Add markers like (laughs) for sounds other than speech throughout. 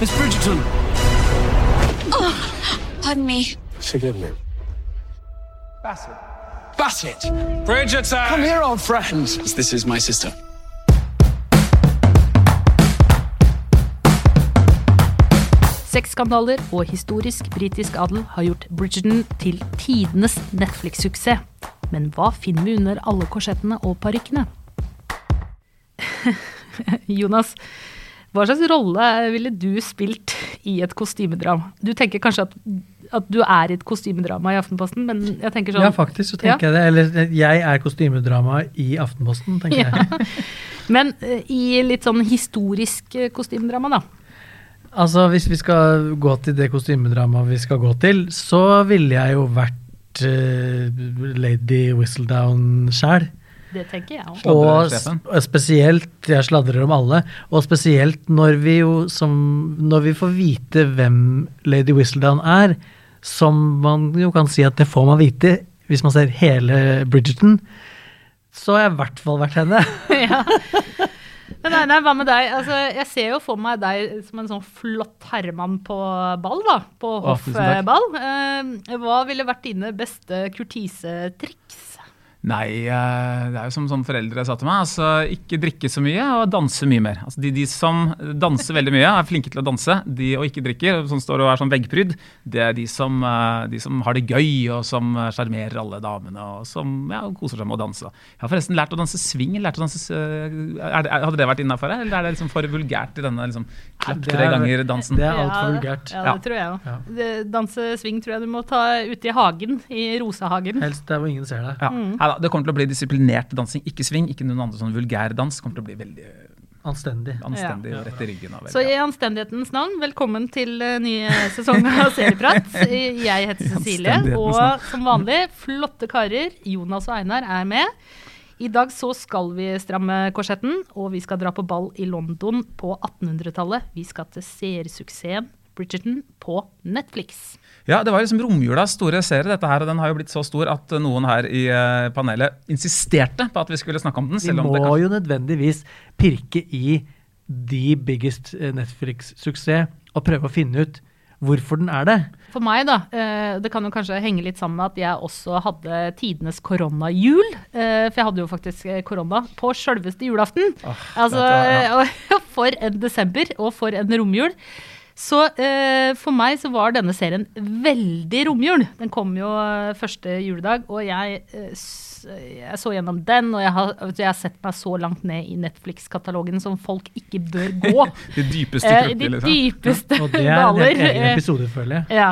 Miss Bridgerton! Pardon me. Forgive me. Bassett. Bassett! Bridgerton! Come here, old friend. This is my sister. Sexskandaler og historisk britisk adel har gjort Bridgerton til tidenes Netflix-suksess. Men hva finner vi under alle korsettene og parykkene? (laughs) Jonas, hva slags rolle ville du spilt i et kostymedrama? Du tenker kanskje at, at du er i et kostymedrama i Aftenposten, men jeg tenker sånn Ja, faktisk så tenker jeg det. Eller jeg er kostymedrama i Aftenposten, tenker Ja. jeg. (laughs) Men eh, i litt sånn historisk eh, kostymedrama, da. Altså, hvis vi skal gå til det kostymedramaet vi skal gå til, så ville jeg jo vært uh, Lady Whistledown sjæl. Det tenker jeg òg. Og spesielt Jeg sladrer om alle. Og spesielt når vi jo som Når vi får vite hvem Lady Whistledown er, som man jo kan si at det får man vite hvis man ser hele Bridgerton, så har jeg i hvert fall vært henne. (laughs) ja. Men nei, nei, hva med deg? Altså, jeg ser jo for meg deg som en sånn flott herremann på ball, da. På hoffball. Eh, hva ville vært dine beste kurtisetriks? Nei, eh, det er jo som, som foreldre sa til meg. altså Ikke drikke så mye og danse mye mer. Altså de, de som danser veldig mye, er flinke til å danse, de og ikke drikker, som står og er sånn veggpryd, det er de som, eh, de som har det gøy og som sjarmerer alle damene og som ja, koser seg med å danse. Jeg har forresten lært å danse swing. Lært å danse, eh, er det, hadde det vært innafor, eller er det liksom for vulgært i denne liksom, klapp tre er- ganger-dansen? det er altfor vulgært. Ja, Ja. det tror jeg òg. Ja. Danse swing tror jeg du må ta ute i hagen, i rosehagen. Helst der hvor ingen ser deg. Ja. Neida, det kommer til å bli disiplinert dansing, ikke sving, Ikke noen andre sånn vulgær dans. Det kommer til å bli veldig Anstendig. anstendig Ja. rett i ryggen. av Så i anstendighetens navn, velkommen til eh, ny sesong av Serieprat. (laughs) Jeg heter Cecilie, og som vanlig, flotte karer. Jonas og Einar er med. I dag så skal vi stramme korsetten, og vi skal dra på ball i London på 1800-tallet. Vi skal til seersuksessen Bridgerton på Netflix. Ja, det var liksom romjulas store serie, dette her, og den har jo blitt så stor at noen her i eh, panelet insisterte på at vi skulle snakke om den. Vi må det kanskje... jo nødvendigvis pirke i the biggest eh, Netflix-suksess og prøve å finne ut hvorfor den er det. For meg, da, eh, det kan jo kanskje henge litt sammen med at jeg også hadde tidenes koronajul. Eh, for jeg hadde jo faktisk eh, korona på sjølveste julaften. altså, dette, ja. (laughs) For en desember, og for en romjul. Så eh, for meg så var denne serien veldig romjul. Den kom jo eh, første juledag, og jeg, eh, jeg så gjennom den. Og jeg har, jeg har sett meg så langt ned i Netflix-katalogen som folk ikke bør gå. (laughs) De dypeste Eh, de liksom. dypeste Og det er en egen Eh, episode, føler jeg. ja.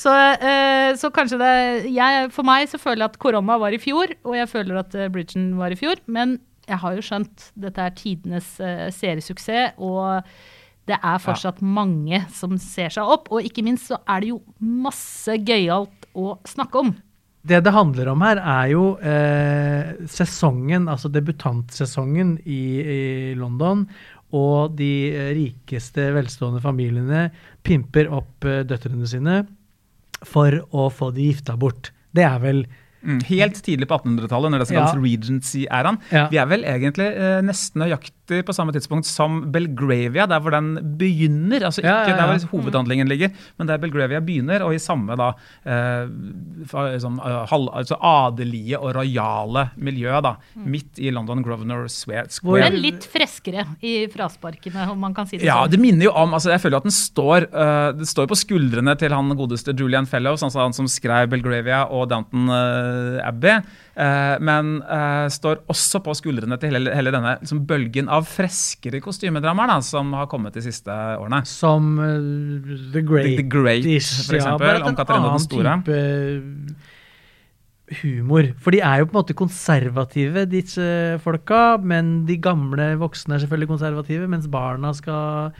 Så, eh, så kanskje det jeg, For meg så føler jeg at korona var i fjor, og jeg føler at eh, Bridgerton var i fjor. Men jeg har jo skjønt dette er tidenes eh, seriesuksess, og det er fortsatt mange som ser seg opp. Og ikke minst så er det jo masse gøyalt å snakke om. Det det handler om her, er jo eh, sesongen, altså debutantsesongen i, i London. Og de rikeste, velstående familiene pimper opp eh, døtrene sine for å få de gifta bort. Det er vel Mm, helt tidlig på 1800-tallet, når det skal Ja. kalles Regency-æraen. Ja. Vi er vel egentlig eh, nesten nøyaktig på samme tidspunkt som Belgravia, der hvor den begynner. Altså ikke Ja, ja, ja. der hvor hovedhandlingen ligger, men der Belgravia begynner, og i samme da eh, sånn, eh, halv, altså adelige og rojale miljø, da. Midt i London Grosvenor Square. Men litt freskere i frasparkene, om man kan si det Ja, sånn. det minner jo om altså Jeg føler jo at den står uh, Det står på skuldrene til han godeste Julian Fellows, altså han som skrev Belgravia og Downton uh, Abbey. Eh, men eh, står også på skuldrene til hele, hele denne liksom, bølgen av freskere kostymedramaer da, som har kommet de siste årene. som uh, The Great, The Great, for ja, eksempel, at om Katarina den store. type humor. For de er jo på en måte konservative, disse folka, men de gamle voksne er selvfølgelig konservative, mens barna skal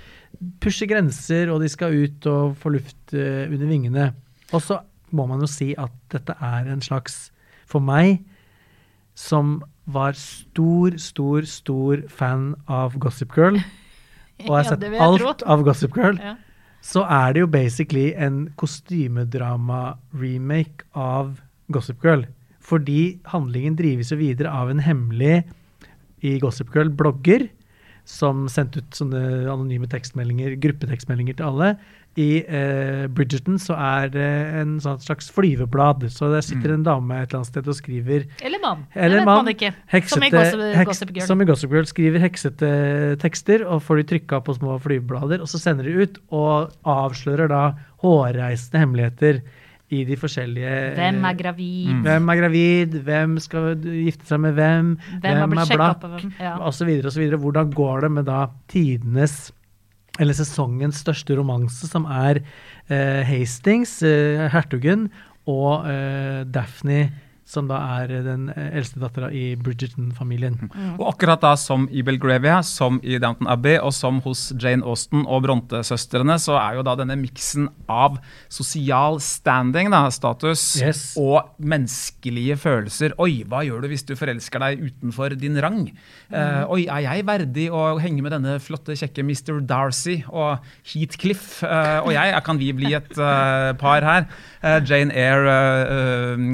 pushe grenser, og de skal ut og få luft under vingene. Og så må man jo si at dette er en slags, for meg, som var stor, stor, stor fan av Gossip Girl, (laughs) og har sett ja, alt av Gossip Girl, Ja. så er det jo basically en kostymedrama-remake av Gossip Girl. Fordi handlingen drives jo videre av en hemmelig i Gossip Girl blogger som sendte ut sånne anonyme tekstmeldinger, gruppetekstmeldinger til alle. I eh, Bridgerton så er det en sånn slags flyveblad. Så der sitter en dame et eller annet sted og skriver Eller mann. Eller det vet mann. man ikke. Heksete, som i Gossip, Girl. Som i Gossip Girl skriver heksete tekster, og får de trykka på små flyveblader, og så sender de ut, og avslører da hårreisende hemmeligheter i de forskjellige Hvem er gravid? Hvem er gravid? Hvem skal gifte seg med hvem? Hvem hvem er blakk? hvem? Ja. Og så videre og så videre. Hvordan går det med da tidenes eller sesongens største romanse, som er eh, Hastings, eh, hertugen, og eh, Daphne, som da er den eldste dattera i Bridgerton-familien. Og akkurat da som i Belgravia, som i Downton Abbey og som hos Jane Austen og Bronte-søstrene, så er jo da denne miksen av sosial standing, da, status, Yes. og menneskelige følelser. Oi, hva gjør du hvis du forelsker deg utenfor din rang? Eh, oi, er jeg verdig å henge med denne flotte, kjekke Mr. Darcy og Heathcliff? Uh, og jeg, kan vi bli et uh, par her? Jane Eyre,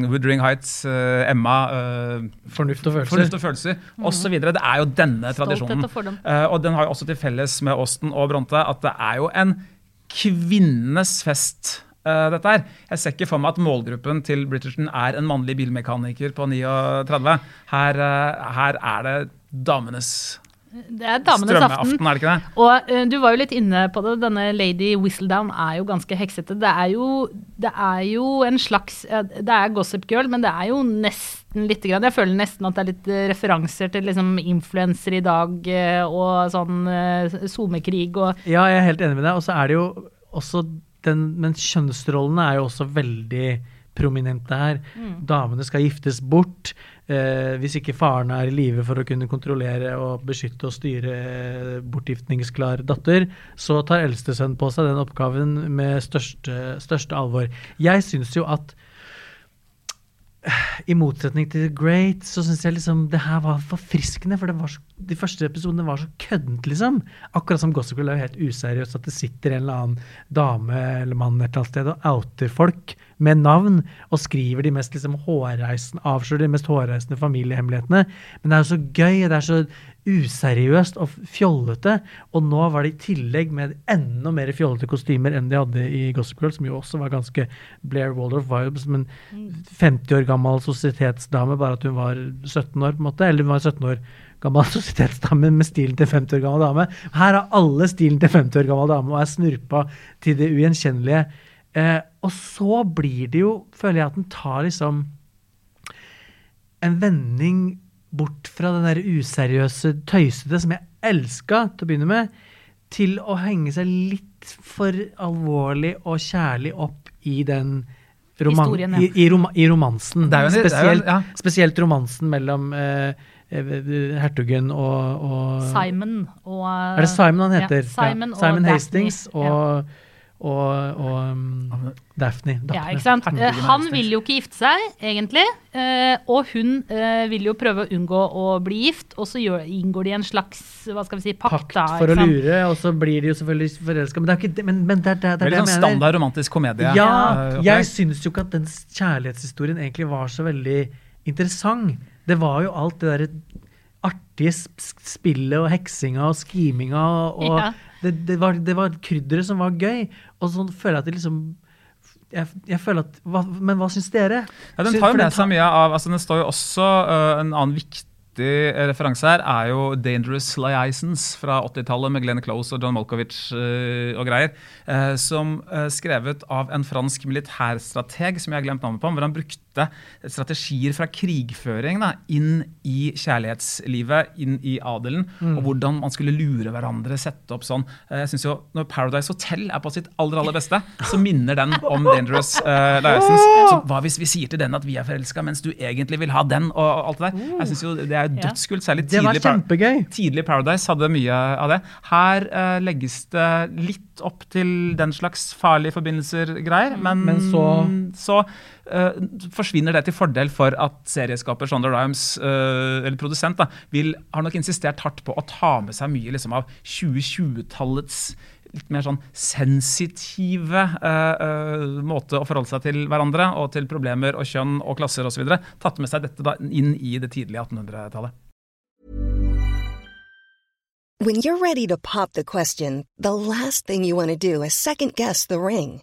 Woodring Wuthering Heights, eh, Emma uh, Fornuft og følelser. Fornuft og følelser videre, Det er jo denne Stolthet tradisjonen. og. Eh, og den har jo også til felles med Austen og Bronte at det er jo en kvinnenes fest. eh, dette her. Jeg ser ikke for meg at målgruppen til Bridgerton er en mannlig bilmekaniker på 39. Her, her er det damenes Det er damenes aften. er det ikke det? Og uh, du var jo litt inne på det. Denne Lady Whistledown er jo ganske heksete. Det er jo, det er jo en slags uh, Det er Gossip Girl, men det er jo nesten lite grann Jeg føler nesten at det er litt uh, referanser til liksom influensere i dag eh, og sånn SoMe-krig og Ja, jeg er helt enig med deg. Og så er det jo også den Men kjønnsrollene er jo også veldig prominente her. Damene skal giftes bort. Eh, hvis ikke faren er i live for å kunne kontrollere og beskytte og styre eh, bortgiftningsklar datter, så tar eldstesønnen på seg den oppgaven med største, største alvor. Jeg syns jo at i motsetning til The Great, så syns jeg liksom det her var forfriskende. For det var så, de første episodene var så køddent, liksom. Akkurat som Gossip Girl er jo helt useriøst at det sitter en eller annen dame eller mann et eller annet sted og outer folk med navn og skriver de mest liksom hårreisende, avslører de mest hårreisende familiehemmelighetene. Men det er jo så gøy, det er så useriøst og fjollete. Og nå var det i tillegg med enda mer fjollete kostymer enn de hadde i Gossip Girl, som jo også var ganske Blair Waldorf som en 50 år gammel sosietetsdame, bare at hun var 17 år, på en måte. Eller hun var 17 år gammel (laughs) sosietetsdame med stilen til 50 år gammel dame. Her har alle stilen til 50 år gammel dame og er snurpa til det ugjenkjennelige. Eh, og så blir det jo, føler jeg at den tar liksom en vending bort fra den der useriøse, tøysete som jeg elska til å begynne med, til å henge seg litt for alvorlig og kjærlig opp i den roman ja. i, i, rom i romansen. Det er jo en- det er jo en- spesielt, ja. spesielt romansen mellom eh, eh, hertugen og, og Simon og Er det Simon han heter? Ja, Simon, ja. Simon og Hastings Daphne. og, og, og um, Daphne. Ja, ikke sant? Eh, Han vil jo ikke gifte seg, egentlig. eh, Og hun eh, vil jo prøve å unngå å bli gift, og så inngår de en slags hva skal vi si, pakt. Pakt da, for å lure, og så blir de jo selvfølgelig forelska. Men det er ikke det, men, men det, er- det, er- det er det sånn jeg mener. standard romantisk komedie. Ja, jeg syns jo ikke at den kjærlighetshistorien egentlig var så veldig interessant. Det var jo alt det derre artige sp- spillet og heksinga og skiminga og, Ja. det, det, var, det var krydderet som var gøy. Og sånn føler jeg at det liksom jeg, jeg føler at hva, Men hva syns dere? Ja, den tar jo med seg mye av altså Den står jo også uh, En annen viktig referanse her er jo 'Dangerous Liaisons' fra 80-tallet med Glenn Close og John Malkovich øh, og greier. øh, som øh, skrevet av en fransk militærstrateg som jeg har glemt navnet på, hvor han brukte strategier fra krigføring da, inn i kjærlighetslivet, inn i adelen, Mm. og hvordan man skulle lure hverandre, sette opp sånn. Eh, Jeg synes jo Når Paradise Hotel er på sitt aller aller beste, så minner den om Dangerous uh, Liaisons. Så hva hvis vi sier til den at vi er forelska, mens du egentlig vil ha den? og alt det der. Jeg synes jo Det er dødskult. Særlig tidlig, Par- tidlig Paradise hadde mye av det. Her uh, legges det litt opp til den slags farlige forbindelser-greier, men, Men så- så eh, forsvinner det til fordel for at serieskaper Shonda Rhimes, eh, eller produsent, da, vil, har nok insistert hardt på å ta med seg mye liksom, av 2020-tallets litt mer sånn sensitive uh, uh, måte å forholde seg til hverandre og til problemer og kjønn og klasser osv. Tatt med seg dette da inn i det tidlige 1800-tallet. When you're ready to pop the question, the last thing you want to do is second guess the ring.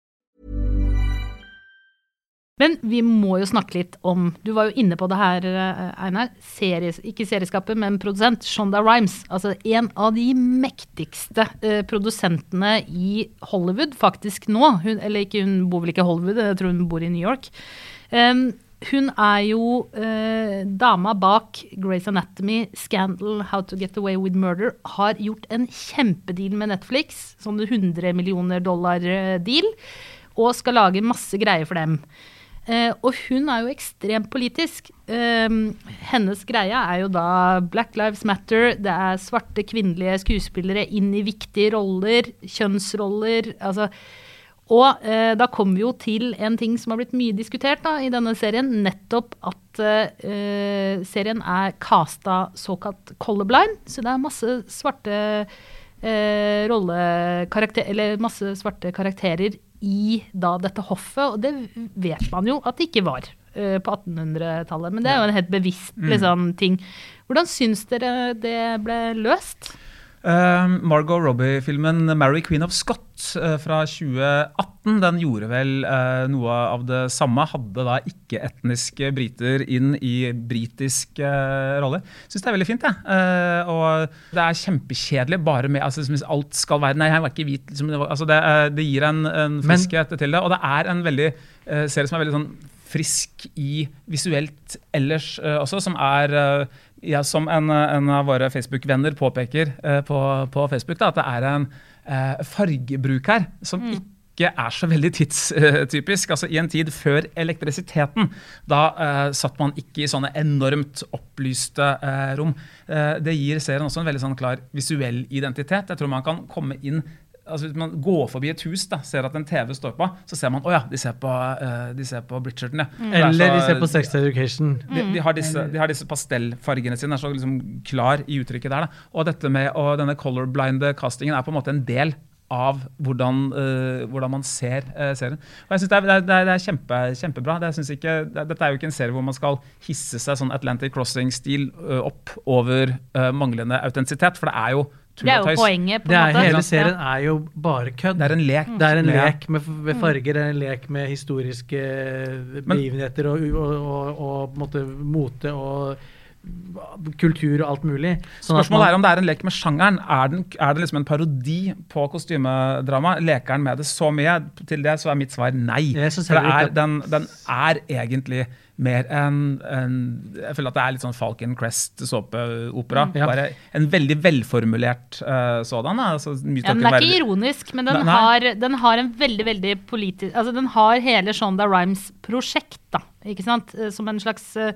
Men vi må jo snakke litt om Du var jo inne på det her, Einar. Series, ikke serieskapet, men produsent. Shonda Rhimes. Altså en av de mektigste uh, produsentene i Hollywood faktisk nå. Hun, eller ikke, hun bor vel ikke i Hollywood, jeg tror hun bor i New York. Um, hun er jo eh, dama bak Grace Anatomy, Scandal, How to Get Away with Murder. Har gjort en kjempedeal med Netflix, sånn 100 millioner dollar-deal. Og skal lage masse greier for dem. Uh, og hun er jo ekstremt politisk. Eh, hennes greie er jo da Black Lives Matter, det er svarte kvinnelige skuespillere inn i viktige roller, kjønnsroller. altså og eh, da kommer vi jo til en ting som har blitt mye diskutert da, i denne serien. Nettopp at serien er casta såkalt colorblind. Så det er masse svarte rollekarakterer Eller masse svarte karakterer i da dette hoffet, og det vet man jo at det ikke var uh, på 1800-tallet. Men det er jo en helt bevisst mm. liksom, ting. Hvordan syns dere det ble løst? Uh, Margot Robbie-filmen 'Mary Queen of Scott' uh, fra 2018 den gjorde vel uh, noe av det samme. Hadde da ikke-etniske briter inn i britisk rolle. Syns det er veldig fint, jeg. og det er kjempekjedelig bare med altså, Alt skal være Nei, jeg var ikke hvit. Liksom, altså, det, det, gir en, en friskhet til det. Og det er en veldig serie som er veldig sånn frisk i visuelt ellers også, som er ja, som en, en, av våre Facebook-venner påpeker eh, på, på, Facebook, da, at det er en eh, fargebruk her som mm. ikke er så veldig tidstypisk. Altså I en tid før elektrisiteten, da eh, satt man ikke i sånne enormt opplyste eh, rom. Eh, det gir serien også en veldig sånn klar visuell identitet. Jeg tror man kan komme inn altså Hvis man går forbi et hus da, ser at en TV står på, så ser man å oh ja, de ser på, uh, de ser på Bridgerton. Ja. Mm. Eller så, de ser på Sex Education. De, de, har disse, de, har disse, pastellfargene sine. er så liksom klar i uttrykket der. Da. Og dette med, og denne colorblinde castingen er på en måte en del av hvordan, uh, hvordan man ser uh, serien. Og jeg synes det er, det er, det er kjempe, kjempebra. Det ikke, det, dette er jo ikke en serie hvor man skal hisse seg sånn Atlantic Crossing-stil uh, opp over manglende autentisitet, for det er jo det er jo poenget. på en måte. Hele serien er jo bare kødd. Det er en lek. Det er en lek med, med mm. farger, det er en lek med historiske begivenheter og, og, og, og måte, mote og kultur og alt mulig. Sånn Spørsmålet er om det er en lek med sjangeren. Er, den, er det liksom en parodi på kostymedrama? Leker den med det så mye? Til det så er mitt svar nei. For er, den, den, er egentlig mer enn en, Jeg føler at det er litt sånn Falcon Crest såpeopera. Mm, ja. Bare en veldig velformulert uh, sådan. Altså, ja, den er ikke ironisk, men den, har, den har, en veldig veldig politisk Altså Den har hele Shonda Rhimes prosjekt, da. Ikke sant? Eh, som en slags uh,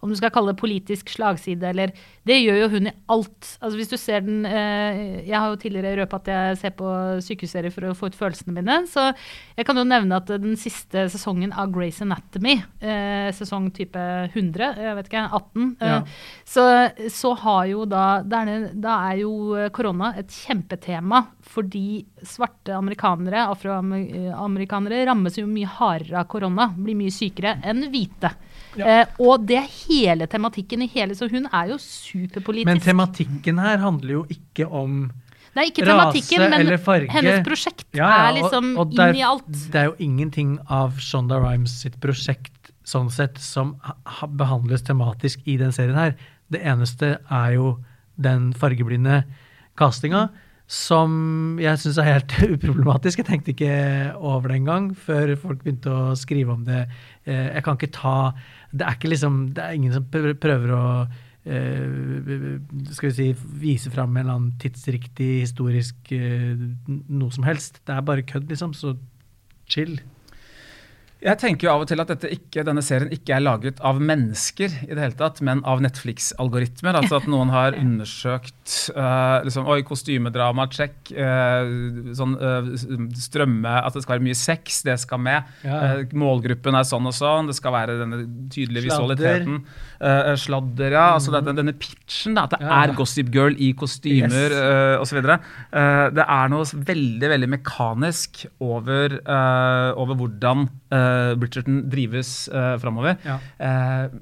om du skal kalle det politisk slagside, eller Det gjør jo hun i alt. Altså hvis du ser den eh, Jeg har jo tidligere røpet at jeg ser på sykehusserier for å få ut følelsene mine. Så jeg kan jo nevne at den siste sesongen av Grace Anatomy, eh, sesong type 100, jeg vet ikke, 18, eh, Ja. så, så har jo da da er, det, da er jo korona et kjempetema fordi svarte amerikanere, afroamerikanere, rammes jo mye hardere av korona. Blir mye sykere enn hvite. Eh, og det er hele tematikken i hele Så hun er jo superpolitisk. Men tematikken her handler jo ikke om er ikke rase tematikken, men eller farge. hennes prosjekt Ja, ja, er liksom og, og der- inn i alt. Det er jo ingenting av Shonda Rhimes sitt prosjekt sånn sett som ha, ha- behandles tematisk i den serien her. Det eneste er jo den fargeblinde castinga, som jeg syns er helt (laughs) uproblematisk. Jeg tenkte ikke over det engang før folk begynte å skrive om det. Eh, Jeg kan ikke ta Det er ikke liksom Det er ingen som prøver å eh, skal vi si, vise fram en eller annen tidsriktig historisk eh, noe som helst. Det er bare kødd, liksom. Så chill. Jeg tenker jo av og til at dette ikke, denne serien ikke er laget av mennesker, i det hele tatt, men av Netflix-algoritmer. Altså at noen har (laughs) undersøkt uh, liksom, Oi, kostymedrama, check. Uh, sånn uh, strømme At det skal være mye sex, det skal med. Ja. Eh, målgruppen er sånn og sånn. Det skal være denne tydelige Sladder. visualiteten. Eh, sladder, ja. Altså dette, denne pitchen, da, at det Ja. er Gossip Girl i kostymer Yes. uh, osv. Uh, det er noe veldig veldig mekanisk over, eh, over hvordan eh, Bridgerton drives uh, framover. Ja. Uh,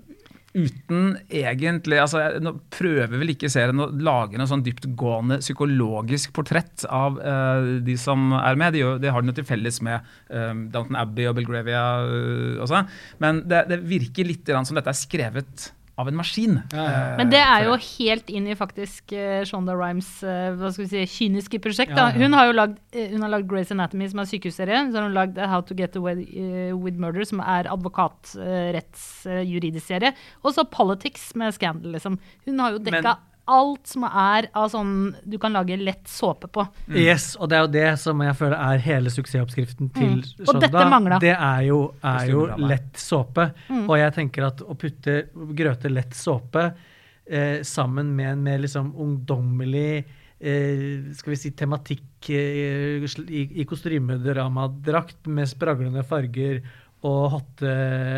uten egentlig altså jeg, Nå prøver vel ikke serien å lage noe sånn dyptgående psykologisk portrett av uh, de som er med. De, det har de til felles med um, Downton Abbey og Belgravia Uh, også. Men det, det virker litt grann som dette er skrevet av en maskin. eh, Men det er jo helt inn i faktisk uh, Shonda Rhimes uh, hva skal vi si, kyniske prosjekt. Ja, Da. ja. Hun har jo lagd, eh, hun har lagd Grey's Anatomy, som er sykehusserie. Så har hun lagd eh, How to Get Away eh, with Murder, som er advokatrettsjuridisk serie. Og så Politics med Scandal, liksom. Hun har jo dekka Men- alt som er av sånn du kan lage lett såpe på. Yes, og det er jo det som jeg føler er hele suksessoppskriften til Mm. Og Shonda. Det er jo, er jo lett såpe. Mm. Og jeg tenker at å putte Grøte lett såpe eh, sammen med en mer liksom ungdommelig eh, skal vi si tematikk eh, i, i kostymedramadrakt med spraglende farger og hotte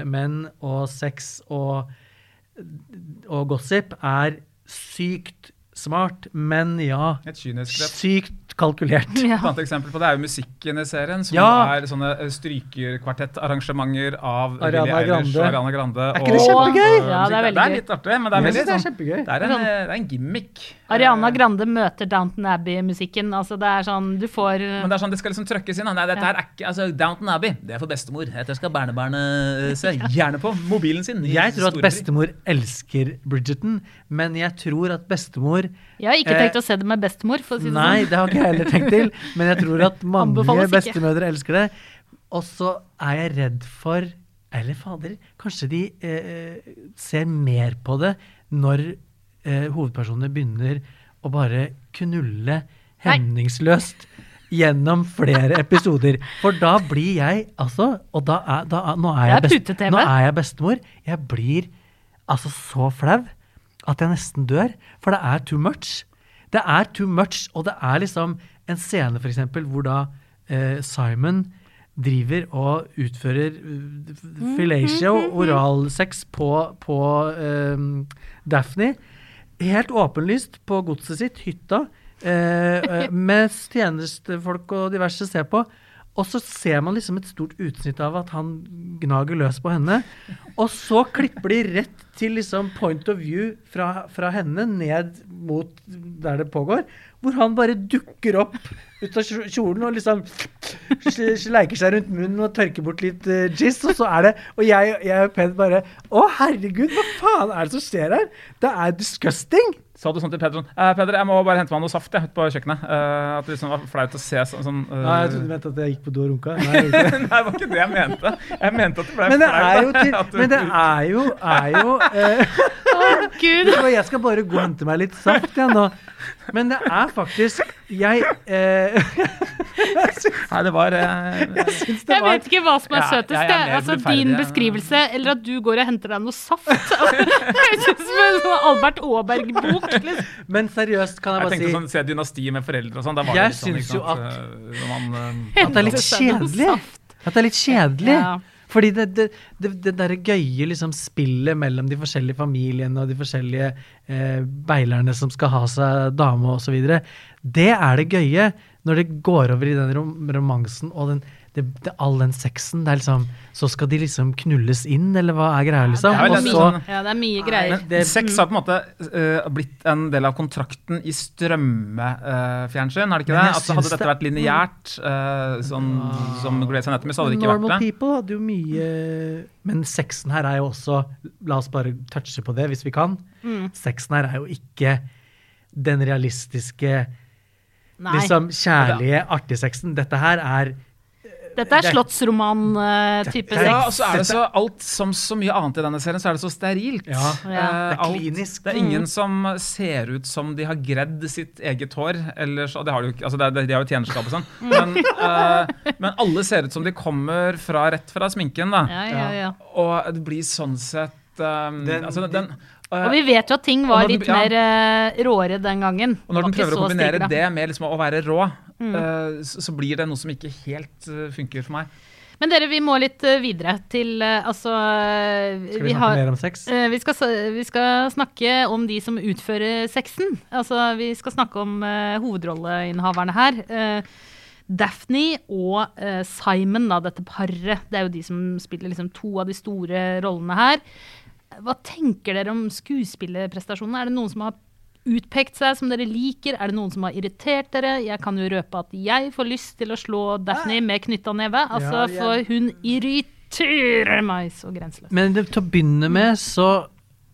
menn og sex og, og gossip, er sykt smart, men ja Et kynisk grep. Sykt kalkulert. Ja. Et annet eksempel på det er jo musikken i serien, som Ja. er sånne eh, strykerkvartettarrangementer av Ariana Eilish Grande. og Ariana Grande. Er ikke det kjempegøy? og Ja, det er veldig gøy. det er litt artig, men det er veldig synes det er sånn. Det er en, Sånn. eh, det er en gimmick. Ariana Eh, Grande møter Downton Abbey-musikken. Altså, det er sånn Du får Men det er sånn, det skal liksom trøkkes inn. Nei, dette her er ikke, altså Downton Abbey, det er for bestemor. Dette skal barnebarnet se. (laughs) Gjerne på mobilen sin. Jeg tror at bestemor elsker Bridgerton, men jeg tror at bestemor Jeg har ikke Eh, tenkt å se det med bestemor, for å si det Nei, sånn. det har ikke jeg heller tenkt til, men jeg tror at (laughs) mange bestemødre elsker det. Og så er jeg redd for Eller fader, kanskje de eh, ser mer på det når eh, hovedpersonene begynner å bare knulle hemningsløst gjennom flere episoder. For da blir jeg altså Og da er, da nå, er jeg best, nå er jeg bestemor. Jeg blir altså så flau at jeg nesten dør. For det er too much. Det er too much, og det er liksom en scene for eksempel, hvor da eh, Simon driver og utfører uh, fellatio, oralsex, på, på eh, Daphne. Helt åpenlyst på godset sitt, hytta, eh, (laughs) eh, med tjenestefolk og diverse ser på. Og så ser man liksom et stort utsnitt av at han gnager løs på henne. Og så klipper de rett til liksom point of view fra, fra henne ned mot der det pågår. Hvor han bare dukker opp ut av kjolen og liksom sleiker seg rundt munnen og tørker bort litt uh, giss, Og så er det Og jeg, jeg og Ped bare Å, herregud, hva faen er det som skjer her? Det er disgusting! Sa du sånn til Peder sånn eh, Peder, jeg må bare hente meg noe saft jeg, ute på kjøkkenet. Uh, at det liksom var flaut å se sånn, sånn uh... Nei, jeg trodde du mente at jeg gikk på do og runka. Nei, jeg det. (laughs) Nei, det var ikke det jeg mente. Jeg mente at det ble Men det flaut, er jo, til, at du- men det er jo, er jo (laughs) uh... oh, Gud! Så (laughs) jeg skal bare gå og hente meg litt saft igjen nå. Men det er faktisk Jeg jeg Nei, det var eh, Jeg vet ikke hva som er Ja, søtest. jeg er altså, din beskrivelse, eller at du går og henter deg noe saft. Det høres ut som en sånn Albert Aaberg-bok. Liksom. (laughs) Men seriøst, kan jeg Jeg bare tenkte si sånn, se dynasti med foreldre og sånn. Jeg det litt sånn, syns jo at- eh, man, eh, (laughs) at det er litt kjedelig. At det er litt kjedelig. Ja. Fordi det, det, det, det derre gøye liksom spillet mellom de forskjellige familiene og de forskjellige eh, beilerne som skal ha seg dame osv., det er det gøye når det går over i den rom romansen og den, det, det, all den sexen. Det er liksom, så skal de liksom knulles inn, eller hva er greia, liksom? det er så, sånn- Ja, det er mye greier. Men det, sex har på en måte uh, blitt en del av kontrakten i strømmefjernsyn, har det ikke det? Altså, hadde dette vært lineært, uh, sånn som Grace Anatomy, så hadde det ikke vært det. Normal People hadde jo mye Men sexen her er jo også La oss bare touche på det hvis vi kan. Mm. Sexen her er jo ikke den realistiske Nei. liksom kjærlige, artige sexen. Dette her er Dette er slottsroman-type Dette er- Ja, og så er det så alt som så mye annet i denne serien, så er det så sterilt. Ja, Ja. Eh, det er alt- Det er ingen som ser ut som de har gredd sitt eget hår. Eller så, det har de altså det de har jo tjenerskap og sånn. Men, uh, men alle ser ut som de kommer fra, rett fra sminken. da. Ja, ja, ja. Og det blir sånn sett um, Den- altså, den, eh, Og vi vet jo at ting var den- litt ja. mer uh, råere den gangen. Og når den prøver å kombinere det med liksom å være rå, eh, så, blir det noe som ikke helt eh, funker for meg. Men dere, vi må litt eh, videre til Altså Skal vi snakke mer om sex? Eh, vi, skal, vi skal snakke om de som utfører sexen. Altså, vi skal snakke om uh, hovedrolleinnehaverne her. Uh, Daphne og uh, Simon, da, dette paret. Det er jo de som spiller liksom to av de store rollene her. Hva tenker dere om skuespillerprestasjonene? Er det noen som har utpekt seg som dere liker? Er det noen som har irritert dere? Jeg kan jo røpe at jeg får lyst til å slå Daphne med knytta neve. Altså, Ja, jeg- for hun irriterer meg så grenseløst. Men det, til å begynne med, så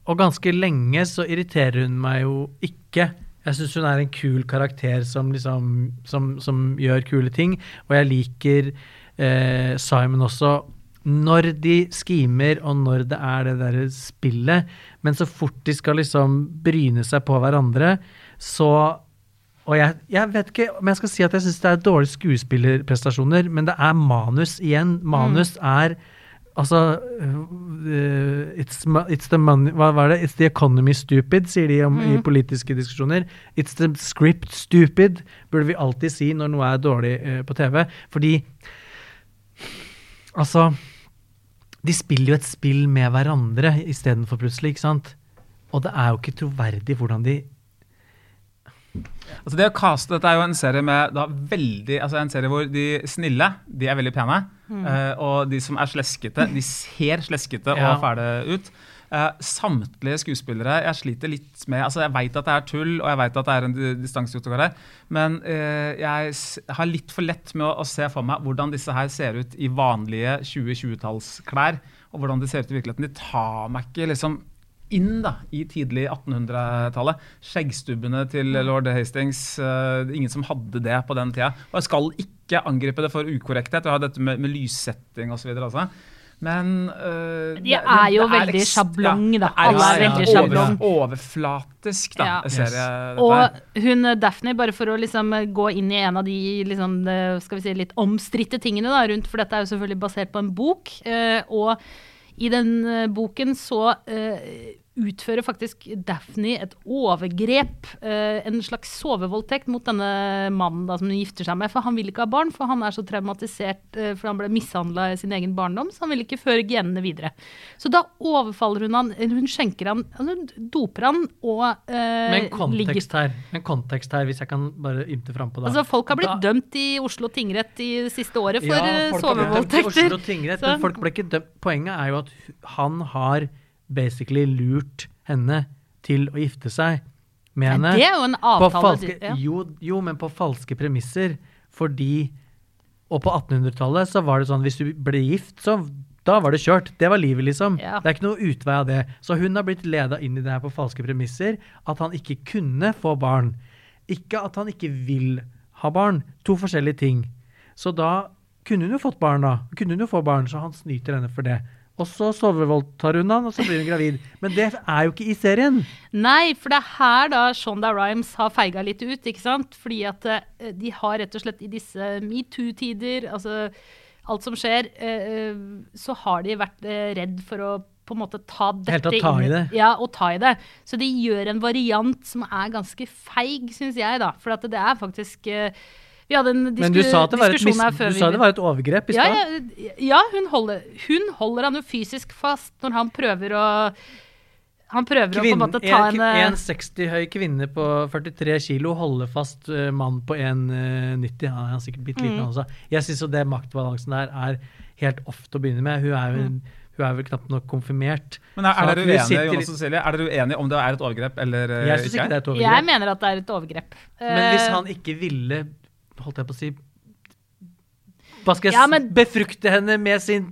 Og ganske lenge så irriterer hun meg jo ikke. Jeg syns hun er en kul karakter som liksom som, som gjør kule ting. Og jeg liker eh, Simon også når de skimer, og når det er det derre spillet. Men så fort de skal liksom bryne seg på hverandre, så og jeg, jeg vet ikke om jeg skal si at jeg syns det er dårlige skuespillerprestasjoner, men det er manus igjen. Manus er Altså uh, it's, it's the money Hva var det? It's the economy stupid, sier de om, i politiske diskusjoner. It's the script stupid, burde vi alltid si når noe er dårlig uh, på TV. Fordi Altså De spiller jo et spill med hverandre istedenfor plutselig, ikke sant? Og det er jo ikke troverdig hvordan de Altså det å kaste, Dette er jo en serie med da veldig, altså en serie hvor de snille de er veldig pene. eh, og de som er sleskete, de ser sleskete Ja. og fæle ut. Eh, samtlige skuespillere Jeg sliter litt med altså Jeg veit at det er tull, og jeg vet at det er en di- her, men uh, jeg har litt for lett med å, å se for meg hvordan disse her ser ut i vanlige 2020-tallsklær, og hvordan de ser ut i virkeligheten. De tar meg ikke liksom inn da, i tidlig 1800-tallet. Skjeggstubbene til lord Hastings, Uh, ingen som hadde det på den tida. Og jeg skal ikke angripe det for ukorrekthet, jeg har dette med, med lyssetting osv. Altså. Men uh, De det- er jo det veldig sjablong, da. det Alle er veldig over- sjablong. Overflatisk, da, Ja. serie. dette. Og hun eh, Daphne, bare for å liksom gå inn i en av de liksom, skal vi si, litt omstridte tingene da, rundt, for dette er jo selvfølgelig basert på en bok. eh, og i den boken så eh, utfører faktisk Daphne et overgrep, eh, en slags sovevoldtekt mot denne mannen da, som hun gifter seg med. For han vil ikke ha barn, for han er så traumatisert eh, for han ble mishandla i sin egen barndom, så han vil ikke føre genene videre. Så da overfaller hun han, hun skjenker han, altså hun doper han og eh, Men kontekst her, men kontekst her, hvis jeg kan bare ymte frampå da. Altså, folk har blitt Da- dømt i Oslo tingrett i det siste året for Ja, eh, sovevoldtekter. Oslo tingrett, Så- men folk ble ikke dømt. Poenget er jo at han har basically lurt henne til å gifte seg med henne. det er jo en avtale. falske, ja. jo, jo, men på falske premisser. Fordi Og på 1800-tallet så var det sånn hvis du ble gift, så da var det kjørt. Det var livet, liksom. Ja. Det er ikke noe utvei av det. Så hun har blitt leda inn i det her på falske premisser. At han ikke kunne få barn. Ikke at han ikke vil ha barn. To forskjellige ting. Så da kunne hun jo fått barn, da. Kunne hun jo få barn, så han snyter henne for det. Og så sovevoldtar hun han, og så blir hun gravid. Men det er jo ikke i serien. Nei, for det er her da Shonda Rhimes har feiga litt ut, ikke sant? Fordi at uh, de har rett og slett i disse metoo-tider, altså alt som skjer, uh, så har de vært redd for å på en måte ta dette Helt å ta i det. Ja, og ta i det. Så de gjør en variant som er ganske feig, syns jeg, da. For at det er faktisk vi hadde en disku Men du sa det var et, mis her før du sa det var et overgrep i ja, stad? ja, ja, hun holder, hun holder han jo fysisk fast når han prøver å han prøver Kvinn, å på en måte ta en, en En 60 høy kvinne på 43 kilo holder fast uh, mann på 1,90. Han er sikkert bitte liten, Mm. også. Jeg syns det maktbalansen der er helt off til å begynne med. Hun er, jo, Mm. hun er vel knapt nok konfirmert. Men er, er dere uenige sitter Jonas og? Er dere uenige om det er et overgrep eller eh, Jeg synes ikke det er et overgrep. Jeg mener at det er et overgrep. Men hvis Eh, han ikke ville, holdt jeg på å si Hva skal jeg Ja, men- befrukte henne med sin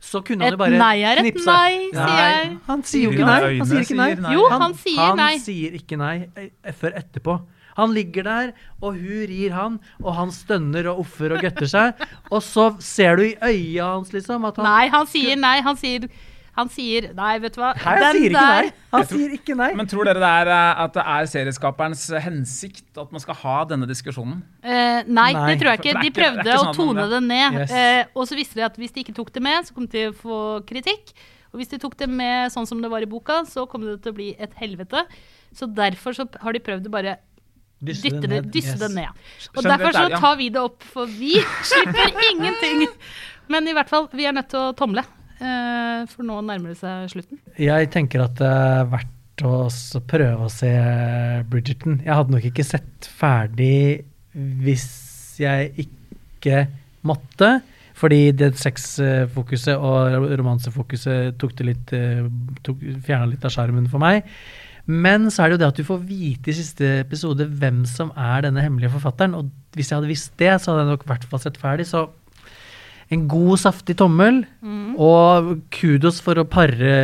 Så kunne han jo bare nei er et nei, sier jeg. Han sier jo ikke nei. Han sier ikke nei. Jo, han sier han nei. sier ikke nei eh, før etterpå. Han ligger der, og hun rir han, og han stønner og offer og gøtter seg. Og så ser du i øya hans, liksom, at han Nei, han sier nei. Han sier, han sier Nei, vet du hva. Nei, han sier ikke nei. Han sier ikke nei. Men tror dere det er eh, at det er serieskaperens hensikt at man skal ha denne diskusjonen? Eh, nei, Nei, det tror jeg ikke. De prøvde ikke sånn å tone det ned. Yes. Eh, og så visste de at hvis de ikke tok det med, så kom de til å få kritikk. Og hvis de tok det med sånn som det var i boka, så kom det til å bli et helvete. Så derfor så har de prøvd å bare Dysse dytte det ned. dysse Yes. det ned. Og Skjønner derfor er- så tar vi det opp, for vi (laughs) slipper ingenting. Men i hvert fall, vi er nødt til å tomle. Eh, for nå nærmer det seg slutten. Jeg tenker at det er verdt å prøve å se Bridgerton. Jeg hadde nok ikke sett ferdig hvis jeg ikke måtte. Fordi det sexfokuset og romansefokuset tok det litt eh, Fjerna litt av sjarmen for meg. Men så er det jo det at du får vite i siste episode hvem som er denne hemmelige forfatteren. Og hvis jeg hadde visst det, så hadde jeg nok i hvert fall sett ferdig. Så en god, saftig tommel. Og kudos for å pare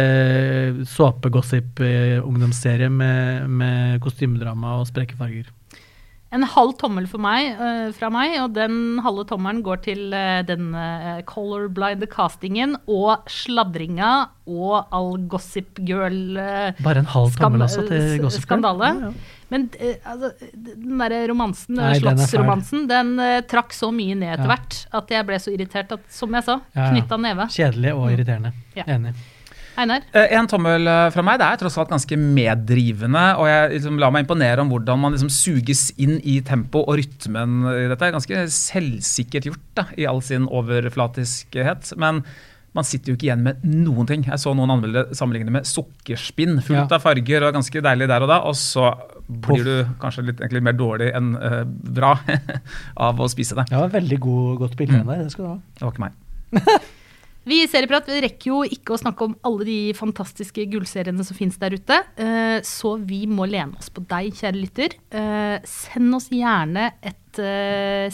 såpegossip-ungdomsserie med, med kostymedrama og spreke farger. En halv tommel for meg, uh, fra meg, og den halve tommelen går til uh, den uh, colorblind castingen og sladringa og all Gossip Girl eh, Bare en halv skam- tommel altså til s- Gossip Girl? skandale. Ja, ja. Men eh, altså, den derre romansen, Nei, den er slottsromansen, den eh, trakk så mye ned etter Ja. hvert at jeg ble så irritert at, som jeg sa, Ja, ja. knytta neve. Kjedelig og irriterende. Ja. Enig. Einar? Eh, En tommel fra meg. Det er tross alt ganske meddrivende. Og jeg liksom lar meg imponere om hvordan man liksom suges inn i tempo og rytmen i dette. Ganske selvsikkert gjort da, i all sin overflatiskhet. Men man sitter jo ikke igjen med noen ting. Jeg så noen anmeldere sammenligne med sukkerspinn. Fullt Ja. av farger og ganske deilig der og da. Og så blir du kanskje litt egentlig mer dårlig enn uh, bra (laughs) av å spise det. Var veldig god, godt bilde Mm. der. Det skal du ha. Det var ikke meg. (laughs) Vi i Serieprat vi rekker jo ikke å snakke om alle de fantastiske gullseriene som finnes der ute, eh, så vi må lene oss på deg, kjære lytter. Eh, Send oss gjerne et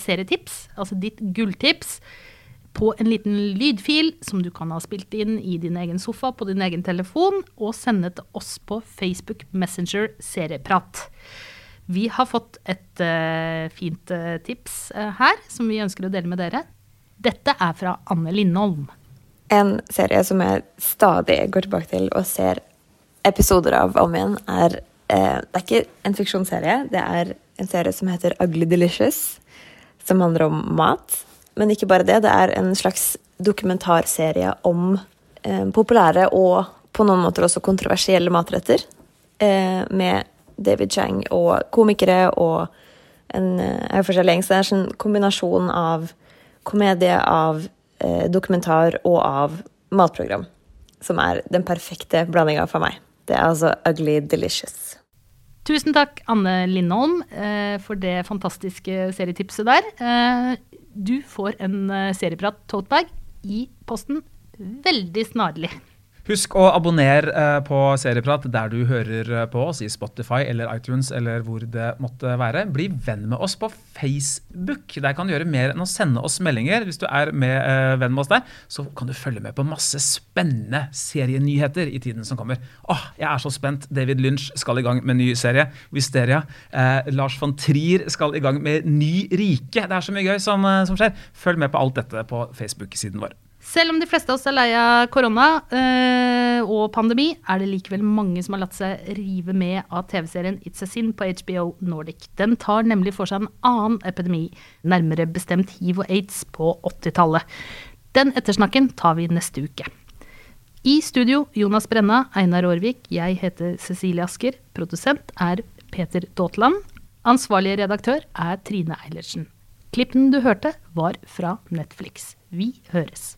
serietips, altså ditt gulltips, på en liten lydfil som du kan ha spilt inn i din egen sofa på din egen telefon, og sende til oss på Facebook Messenger Serieprat. Vi har fått et uh, fint uh, tips uh, her, som vi ønsker å dele med dere. Dette er fra Anne Lindholm. En serie som jeg stadig går tilbake til og ser episoder av om igjen, er Det er ikke en fiksjonsserie, det er en serie som heter Ugly Delicious, som handler om mat. Men ikke bare det, det er en slags dokumentarserie om eh, populære og på noen måter også kontroversielle matretter. Eh, med David Chang og komikere og en eh, forskjellig gjeng. Så det er en sånn kombinasjon av komedie, av eh, dokumentar og av matprogram. Som er den perfekte blandinga for meg. Det er altså Ugly Delicious. Tusen takk, Anne Lindholm, eh, for det fantastiske serietipset der. Du får en eh, serieprat totebag i posten veldig snarlig. Husk å abonnere eh, på Serieprat der du hører eh, på oss, i Spotify eller iTunes eller hvor det måtte være. Bli venn med oss på Facebook. Der kan du gjøre mer enn å sende oss meldinger. Hvis du er med, eh, venn med oss der, så kan du følge med på masse spennende serienyheter i tiden som kommer. Åh, jeg er så spent. David Lynch skal i gang med ny serie. Wisteria. Eh, Lars von Trier skal i gang med Ny rike. Det er så mye gøy som, som skjer. Følg med på alt dette på Facebook-siden vår. Selv om de fleste av oss er lei av korona eh, og pandemi, er det likevel mange som har latt seg rive med av TV-serien It's a Sin på HBO Nordic. Den tar nemlig for seg en annen epidemi, nærmere bestemt hiv og aids på 80-tallet. Den ettersnakken tar vi neste uke. I studio Jonas Brenna, Einar Aarvik, jeg heter Cecilie Asker. Produsent er Peter Daatland. Ansvarlig redaktør er Trine Eilertsen. Klippen du hørte, var fra Netflix. Vi høres.